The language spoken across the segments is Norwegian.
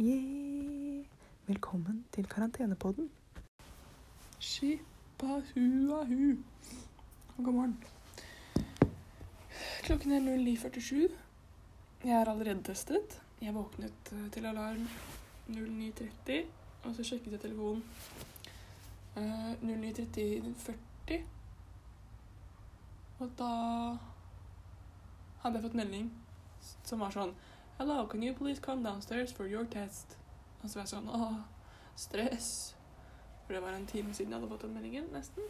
Yeah. Velkommen til karantenepodden. hu. God morgen. Klokken er 09.47. Jeg er allerede testet. Jeg våknet til alarm 09.30, og så sjekket jeg telefonen. Uh, 09.30 40. Og da hadde jeg fått melding som var sånn Hello, can you please come downstairs for your test? Og så var jeg sånn Åh, stress. For det var en time siden jeg hadde fått den meldingen, nesten.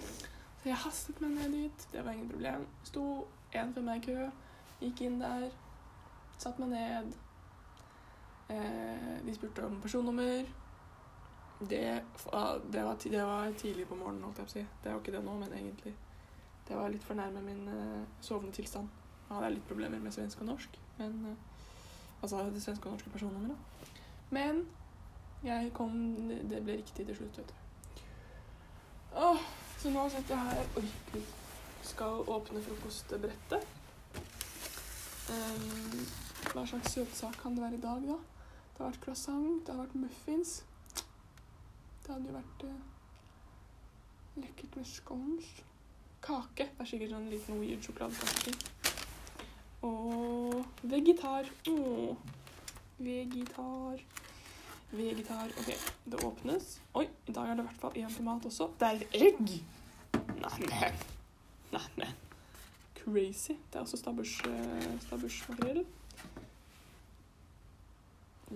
Så jeg hastet meg ned dit. Det var ingen problem. Sto én for meg i kø. Gikk inn der. Satt meg ned. Eh, de spurte om personnummer. Det, det, var, det var tidlig på morgenen, holdt jeg på å si. Det er jo ikke det nå, men egentlig. Det var litt for nærme min uh, sovende tilstand. Da hadde jeg litt problemer med svensk og norsk. Men, uh, altså det svenske og norske personnummeret. Men jeg kom Det ble riktig til slutt, vet du. Åh, så nå sitter jeg her Oi, gud. Skal åpne frokostbrettet. Um, hva slags søtsak kan det være i dag, da? Det har vært croissant, det har vært muffins. Det hadde jo vært uh, lekkert med scones. Kake. Det er sikkert sånn liten weird sjokoladekake. Og vegetar. Oh. vegetar. Vegetar. Ok, det åpnes. Oi, i dag er det i hvert fall én tomat også. Det er et egg! Neimen. Neimen. Crazy. Det er også stabburs, eh, stabbursmakrell.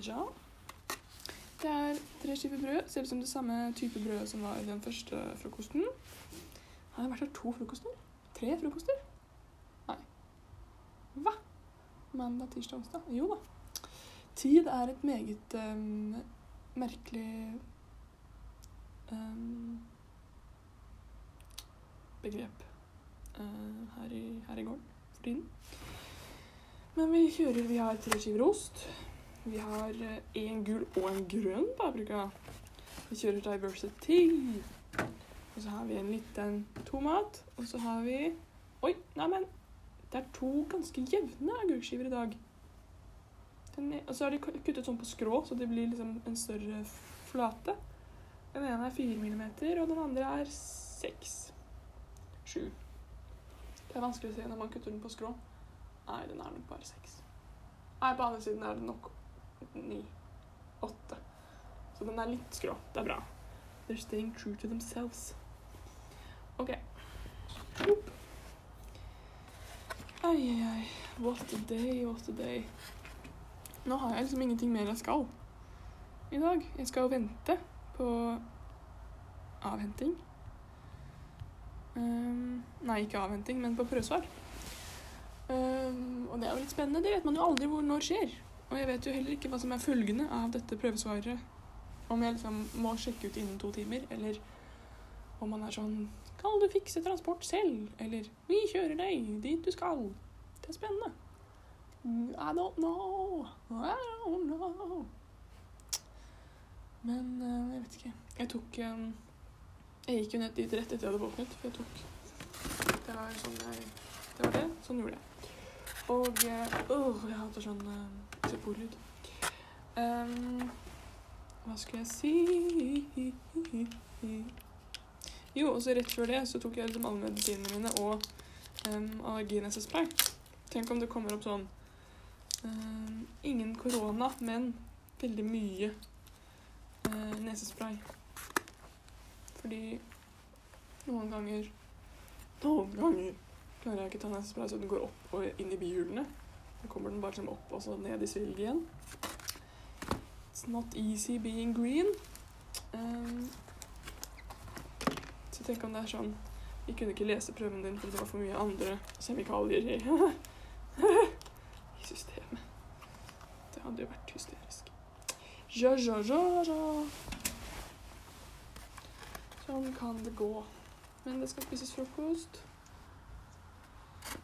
Ja. Det er tre skiver brød. Ser ut som det samme type brød som var i den første frokosten. Har det vært her to frokoster? Tre frokoster? Nei. Hva? Mandag, tirsdag, onsdag? Jo da. Tid er et meget um, merkelig um, begrep uh, her, i, her i gården for tiden. Men vi kjører Vi har tre skiver ost. Vi har én gul og en grønn paprika. Vi kjører diversity. Og så har vi en liten tomat. Og så har vi Oi, neimen. Det er to ganske jevne agurkskiver i dag. Er, og så er de kuttet sånn på skrå, så det blir liksom en større flate. Den ene er 4 millimeter, og den andre er 6. 7. Det er vanskelig å se når man kutter den på skrå. Nei, den er nok bare 6. Nei, på andre siden er det nok 9. 8. Så den er litt skrå. Det er bra. They're staying true to themselves. OK. Oop. Ai, ai, ai. What a day, what a day. Nå har jeg liksom ingenting mer jeg skal i dag. Jeg skal vente på avhenting. Um, nei, ikke avhenting, men på prøvesvar. Um, og det er jo litt spennende. Det vet man jo aldri hvor når skjer. Og jeg vet jo heller ikke hva som er følgende av dette prøvesvaret. Om jeg liksom må sjekke ut innen to timer, eller om man er sånn Kan du fikse transport selv? Eller Vi kjører deg dit du skal. Det er spennende. I don't know. I don't know. Men eh, jeg vet ikke. Jeg tok eh, Jeg gikk jo ned dit rett etter jeg hadde våknet, for jeg tok Det var sånn jeg Det var det. Sånn gjorde jeg. Og Åh, jeg hater sånn sepolyd. Um, hva skulle jeg si Jo, og så rett før det så tok jeg liksom alle medisinene mine og um, allerginesespray. Tenk om det kommer opp sånn um, Ingen korona, men veldig mye uh, nesespray. Fordi noen ganger Noen ganger klarer jeg ikke ta nesespray så den går opp og inn i bihulene. Da kommer den bare opp og så ned i svilget igjen. It's not easy being green. Um, så tenk om det er sånn Vi kunne ikke lese prøven din fordi det var for mye andre kjemikalier i, i systemet. Det hadde jo vært hysterisk. Ja, ja, ja, ja. Sånn kan det gå. Men det skal spises frokost.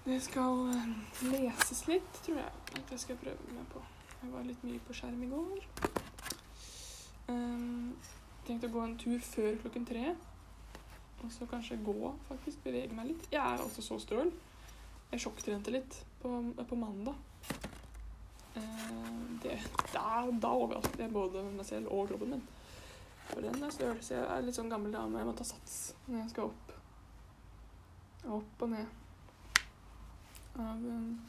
Det skal eh, leses litt, tror jeg at jeg skal prøve meg på. Jeg var litt mye på skjerm i går. Um, tenkte å gå en tur før klokken tre. Og så kanskje gå, faktisk. Bevege meg litt. Jeg er også så støl. Jeg sjokktrente litt på, på mandag. Uh, det, da, da overrasket jeg både meg selv og kroppen min. For den er støl, jeg er litt sånn gammel dame. Jeg må ta sats når jeg skal opp. Opp og ned av um,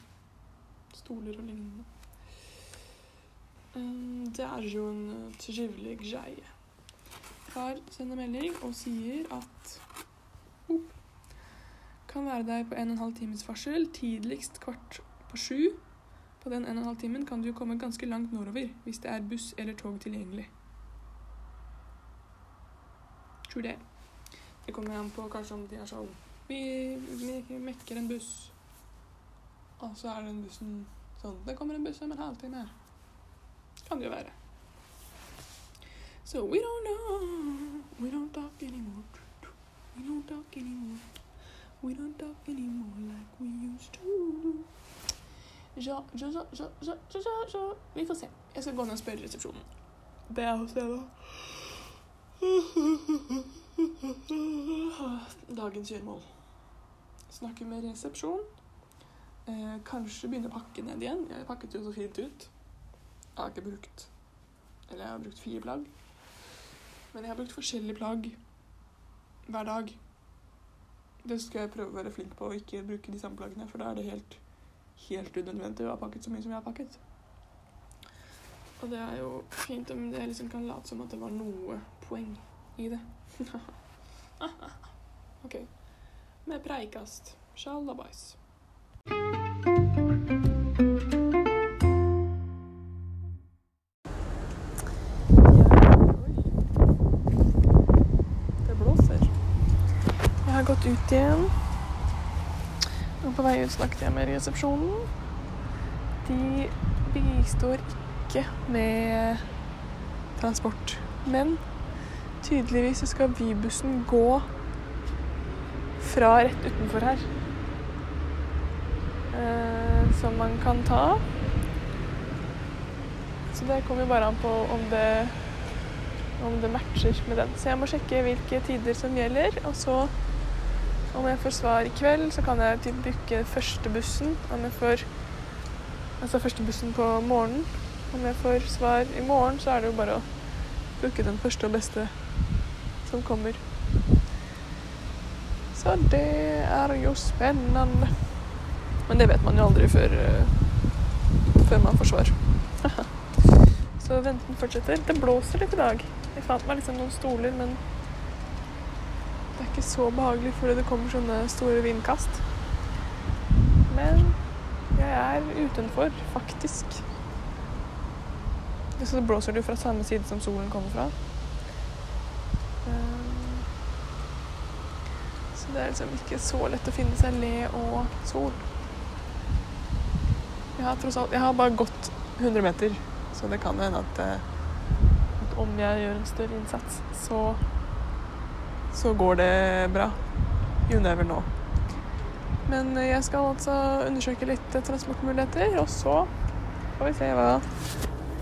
stoler og lignende. Um, det er jo en uh, trivelig greie. Far sender melding og sier at oh, kan være der på en og en halv times varsel, tidligst kvart på sju. På den en og en halv timen kan du komme ganske langt nordover hvis det er buss eller tog tilgjengelig. Tror det. Det kommer an på kanskje om de er sånn vi mekker en buss. Og så er den bussen sånn Det kommer en buss om en halvtime. Kan det jo være. So we don't know. We don't talk anymore. We don't talk anymore. We don't talk anymore like we used to. Ja, ja, ja, ja, ja, ja, ja. Vi får se. Jeg skal gå ned og spørre resepsjonen. Det er hos jeg da. Dagens gjøremål. Snakke med resepsjon. Eh, kanskje begynne å pakke ned igjen. Jeg pakket jo så fint ut. Jeg har ikke brukt Eller jeg har brukt fire plagg. Men jeg har brukt forskjellige plagg hver dag. Det skal jeg prøve å være flink på, og ikke bruke de samme plaggene, for da er det helt, helt unødvendig å ha pakket så mye som jeg har pakket. Og det er jo fint om det liksom kan late som at det var noe poeng i det. OK. Med preikast. Sjalabais. Ut igjen. Og på vei ut snakket jeg med resepsjonen. De bistår ikke med transport. Men tydeligvis så skal Vybussen gå fra rett utenfor her. Eh, som man kan ta. Så det kommer jo bare an på om det, om det matcher med den. Så jeg må sjekke hvilke tider som gjelder. Og så, om jeg får svar i kveld, så kan jeg typ booke første bussen. Om jeg får Altså første bussen på morgenen. Om jeg får svar i morgen, så er det jo bare å booke den første og beste som kommer. Så det er jo spennende. Men det vet man jo aldri før, uh, før man får svar. Så venten fortsetter. Det blåser litt i dag. Jeg fant meg liksom noen stoler, men så behagelig fordi det kommer sånne store vindkast. Men jeg er utenfor, faktisk. Så det blåser det fra samme side som solen kommer fra. Um, Så det er liksom ikke så lett å finne seg le og sol. Jeg har tross alt Jeg har bare gått 100 meter, så det kan hende at, eh, at om jeg gjør en større innsats, så så går det bra. You never know. Men jeg skal altså undersøke litt transportmuligheter, og så får vi se hva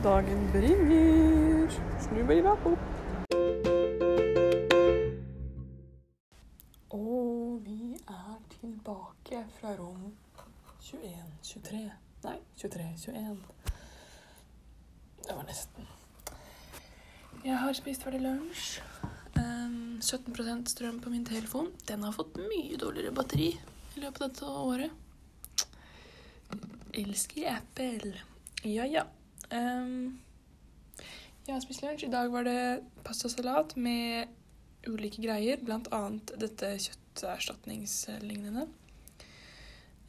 dagen bringer. Snubbivapo. Og vi er tilbake fra rom 21-23. Nei, 23-21. Det var nesten. Jeg har spist ferdig lunsj. Um, 17% strøm på min telefon. Den har fått mye dårligere batteri i løpet av dette året. Elsker Apple. Ja, ja. Um, jeg har spist lunsj. I dag var det pastasalat med ulike greier, annet dette kjøtterstatningslignende.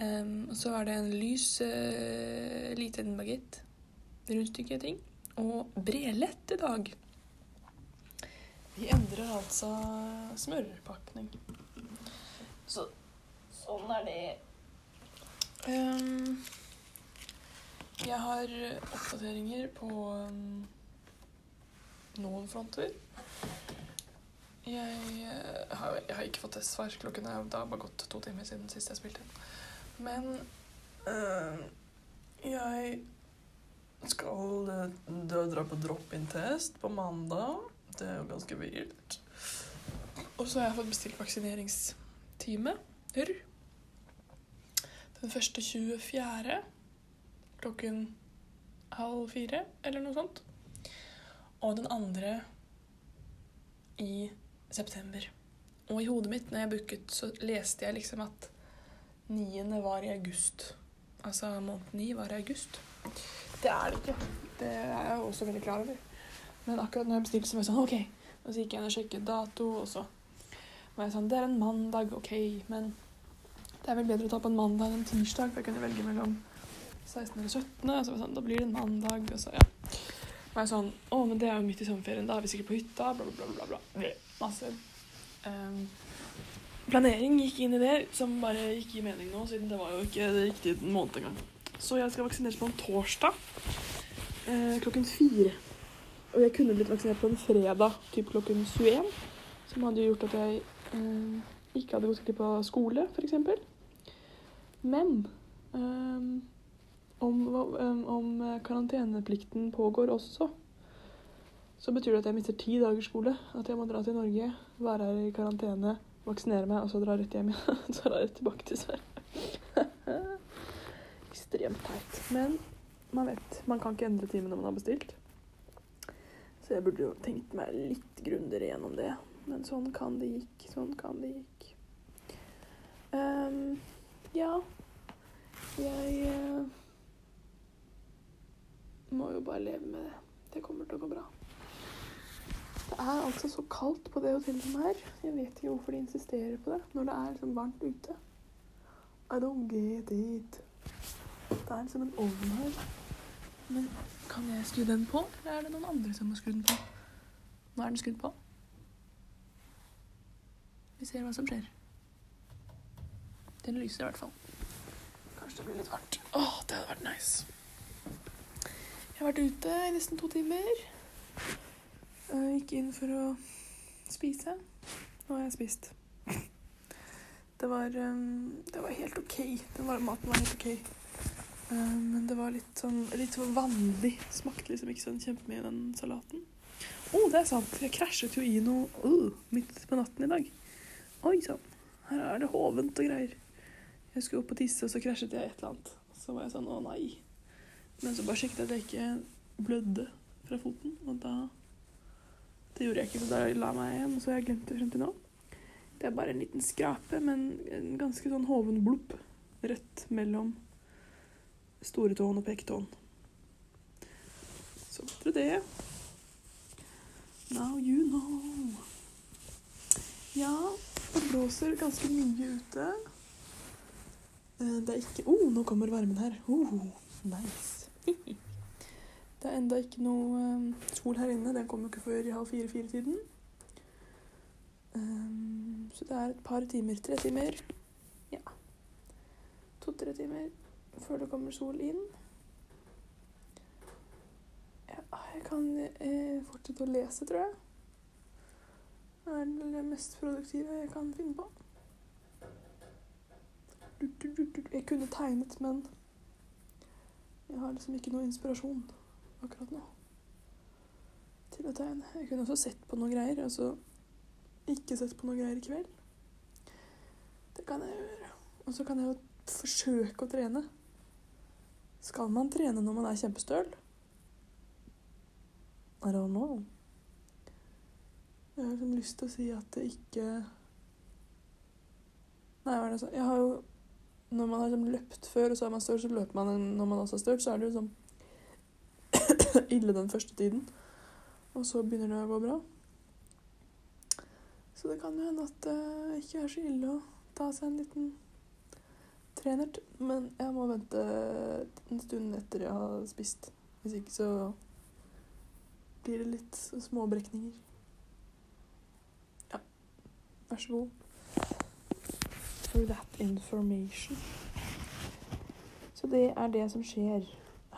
Um, og så var det en lys, uh, liten bagett, rundstykke-ting, og brelett i dag. Vi endrer altså smørpakning. Så sånn er det. Um, jeg har oppdateringer på um, noen fronter. Jeg, uh, har, jeg har ikke fått testsvar. Klokken er har bare gått to timer siden sist jeg spilte. Men uh, jeg skal uh, dra på drop-in-test på mandag. Det er jo ganske vilt. Og så har jeg fått bestilt vaksineringstime. hør Den første 24. klokken halv fire, eller noe sånt. Og den andre i september. Og i hodet mitt, når jeg booket, så leste jeg liksom at niende var i august. Altså måned ni var i august. Det er det ikke. Det er jeg også veldig klar over. Men akkurat når jeg bestilte, så var jeg sånn OK. Og så gikk jeg inn og sjekket dato, og så var jeg sånn Det er en mandag, OK, men det er vel bedre å ta på en mandag enn en tirsdag, for jeg kunne velge mellom 16. eller 17. Og så var jeg sånn Da blir det en mandag, og så ja. Og jeg sånn Å, men det er jo midt i sommerferien, da er vi sikkert på hytta, bla, bla, bla, bla. bla. Masse um, planering gikk inn i det, som bare ikke gir mening nå, siden det var jo ikke det riktige måned engang. Så jeg skal vaksineres på en torsdag eh, klokken fire. Og jeg kunne blitt vaksinert på en fredag typ klokken 21, som hadde gjort at jeg eh, ikke hadde gått glipp av skole, f.eks. Men eh, om, um, om karanteneplikten pågår også, så betyr det at jeg mister ti dagers skole. At jeg må dra til Norge, være her i karantene, vaksinere meg og så dra rett hjem igjen. så dra rett tilbake til Sverige. Ekstremt teit. Men man vet, man kan ikke endre timen når man har bestilt. Så jeg burde jo tenkt meg litt grundigere gjennom det. Men sånn kan det gikk. Sånn kan det gikk. Um, ja. Jeg uh, må jo bare leve med det. Det kommer til å gå bra. Det er altså så kaldt på det hotellet som er. Jeg vet ikke hvorfor de insisterer på det når det er liksom varmt ute. I don't get it. Det er liksom en ovn her. Men kan jeg skru den på, eller er det noen andre som må skru den på? Nå er den skrudd på. Vi ser hva som skjer. Den lyser i hvert fall. Kanskje det blir litt varmt. Å, det hadde vært nice. Jeg har vært ute i nesten to timer. Jeg gikk inn for å spise. Nå har jeg spist. Det var, um, det var helt OK. Var, maten var helt OK. Um, men det var litt sånn litt sånn vanlig. Smakte liksom ikke sånn kjempemye den salaten. Å, oh, det er sant! Jeg krasjet jo i noe uh, midt på natten i dag. Oi sann. Her er det hovent og greier. Jeg skulle opp og tisse, og så krasjet jeg et eller annet. Så var jeg sånn å nei. Men så bare sjekket jeg at jeg ikke blødde fra foten, og da Det gjorde jeg ikke, så da la jeg meg igjen, og så har jeg glemt det frem til nå. Det er bare en liten skrape, men en ganske sånn hoven blubb rett mellom storetåen og peketåen. Så vet dere det. Now you know. Ja, det blåser ganske mye ute. Eh, det er ikke Å, oh, nå kommer varmen her. Oh, nice. Det er enda ikke noe um, sol her inne. Den kommer ikke før i halv fire-fire-tiden. Um, så det er et par timer. Tre timer. Ja. To-tre timer før det kommer sol inn. Jeg kan eh, fortsette å lese, tror jeg. Det er det mest produktive jeg kan finne på. Jeg kunne tegnet, men jeg har liksom ikke noe inspirasjon akkurat nå til å tegne. Jeg kunne også sett på noen greier, og så ikke sett på noen greier i kveld. Det kan jeg gjøre. Og så kan jeg jo forsøke å trene. Skal man trene når man er kjempestøl? I don't know. Jeg har liksom lyst til å si at det ikke Nei, hva er det sånn Jeg har jo Når man har liksom løpt før, og så er man støl, så løper man når man også er støl, så er det jo sånn ille den første tiden. Og så begynner det å gå bra. Så det kan jo hende at det ikke er så ille å ta seg en liten trener. Men jeg må vente en stund etter jeg har spist. Hvis ikke så blir det litt småbrekninger. Ja, vær så god. For that information. Så det er det som skjer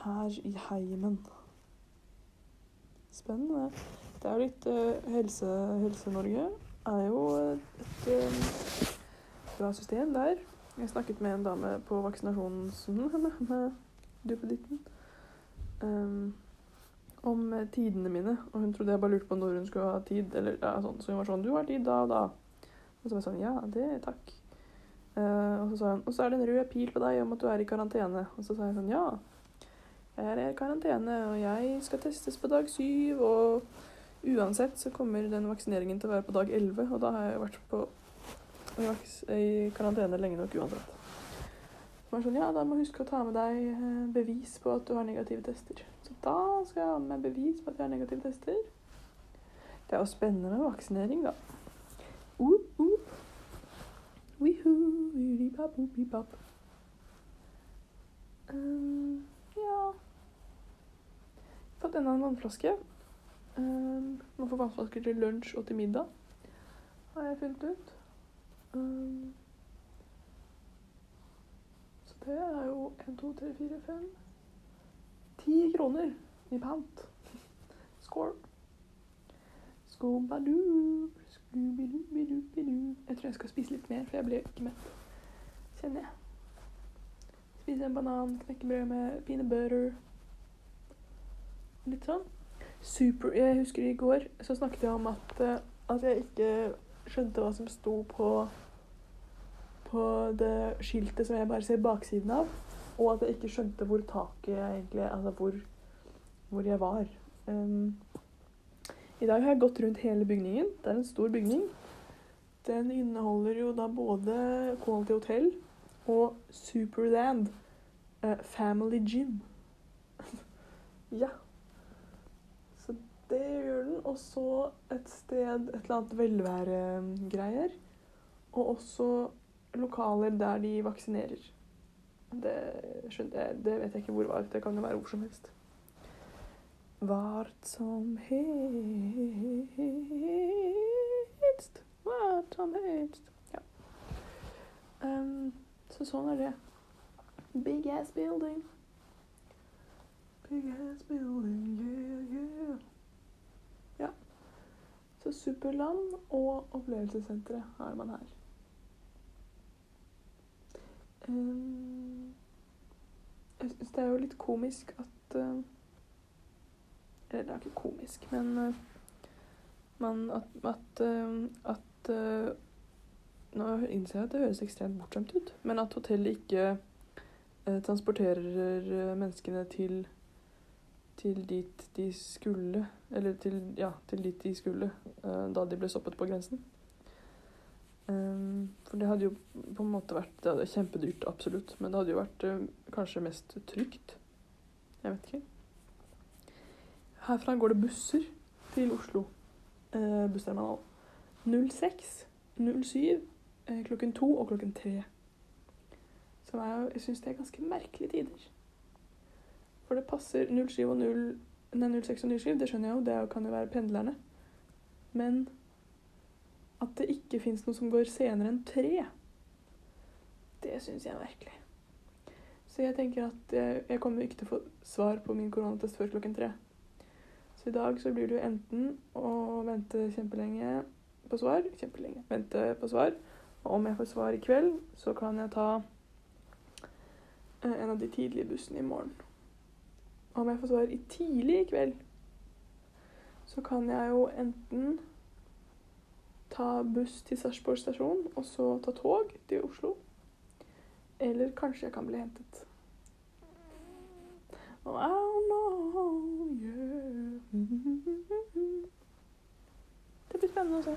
her i heimen spennende. Det er jo litt uh, helse, Helse-Norge er jo et um, bra system der. Jeg snakket med en dame på vaksinasjonen med duppeditten um, om tidene mine. Og hun trodde jeg bare lurte på når hun skulle ha tid. Eller, ja, sånn. Så hun var sånn Du har tid da og da. Og så var jeg sånn Ja, det takk. Uh, og så sa hun Og så er det en rød pil på deg om at du er i karantene. Og så sa jeg sånn Ja, jeg er i karantene, og jeg skal testes på dag syv, og uansett så kommer den vaksineringen til å være på dag elleve, og da har jeg vært på i ikke i karantene lenge nok uansett. Var sånn, ja, da må huske å ta med deg eh, bevis på at du har negative tester. Så da skal jeg ha med bevis på at jeg har negative tester. Det er jo spennende med vaksinering, da. Uh, uh. Wihoo, wiribab, whoopibab. Um, ja Fått enda en vannflaske. Um, man får vannflasker til lunsj og til middag, har jeg funnet ut. Um, så det er jo 1, 2, 3, 4, 5 Ti kroner i pant. Score. Skobadoo. Jeg tror jeg skal spise litt mer, for jeg blir ikke mett. Kjenner jeg. Spise en banan, knekkebrød med peanut butter. Litt sånn. Super. Jeg husker i går så snakket jeg om at, eh, at jeg ikke skjønte hva som sto på på det skiltet som jeg bare ser baksiden av. Og at jeg ikke skjønte hvor taket egentlig Altså hvor, hvor jeg var. Um, I dag har jeg gått rundt hele bygningen. Det er en stor bygning. Den inneholder jo da både Quality Hotel og Superland. Uh, Family Gym. ja. Så det gjør den. Og så et sted, et eller annet velværegreier. Og også lokaler der de vaksinerer. Det, jeg, det vet jeg ikke hvor var. Det kan jo være hvor som helst. Vart som helst. Vart som helst. Ja. Um, så sånn er det. Big ass building. Big ass building, yeah, yeah. Ja. Så Superland og opplevelsessenteret har man her. Um, jeg syns det er jo litt komisk at uh, Eller det er ikke komisk, men uh, man, at, at, at Nå innser jeg at det høres ekstremt bortskjemt ut, men at hotellet ikke transporterer menneskene til til dit de skulle Eller til, ja, til dit de skulle da de ble stoppet på grensen. Um, for det hadde jo på en måte vært Det hadde kjempedyrt, absolutt. Men det hadde jo vært uh, kanskje mest trygt. Jeg vet ikke. Herfra går det busser til Oslo. eh, bussterminal 06, 07, eh, klokken to og klokken tre. Som er Jeg syns det er ganske merkelige tider. For det passer 07 og 0 Nei, 06 og 07, det skjønner jeg jo, det kan jo være pendlerne. Men at det ikke fins noe som går senere enn tre, det syns jeg er merkelig. Så jeg tenker at jeg, jeg kommer ikke til å få svar på min koronatest før klokken tre. Så i dag så blir det jo enten å vente kjempelenge på svar Kjempelenge. Vente på svar. Og om jeg får svar i kveld, så kan jeg ta eh, en av de tidlige bussene i morgen. Om jeg får svar i tidlig i kveld, så kan jeg jo enten ta buss til Sarpsborg stasjon, og så ta tog til Oslo. Eller kanskje jeg kan bli hentet. Oh, I don't know, yeah. Det blir spennende å se.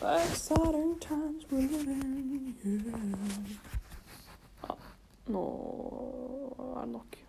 Exciting times we're living, yeah. Ja, nå er det nok.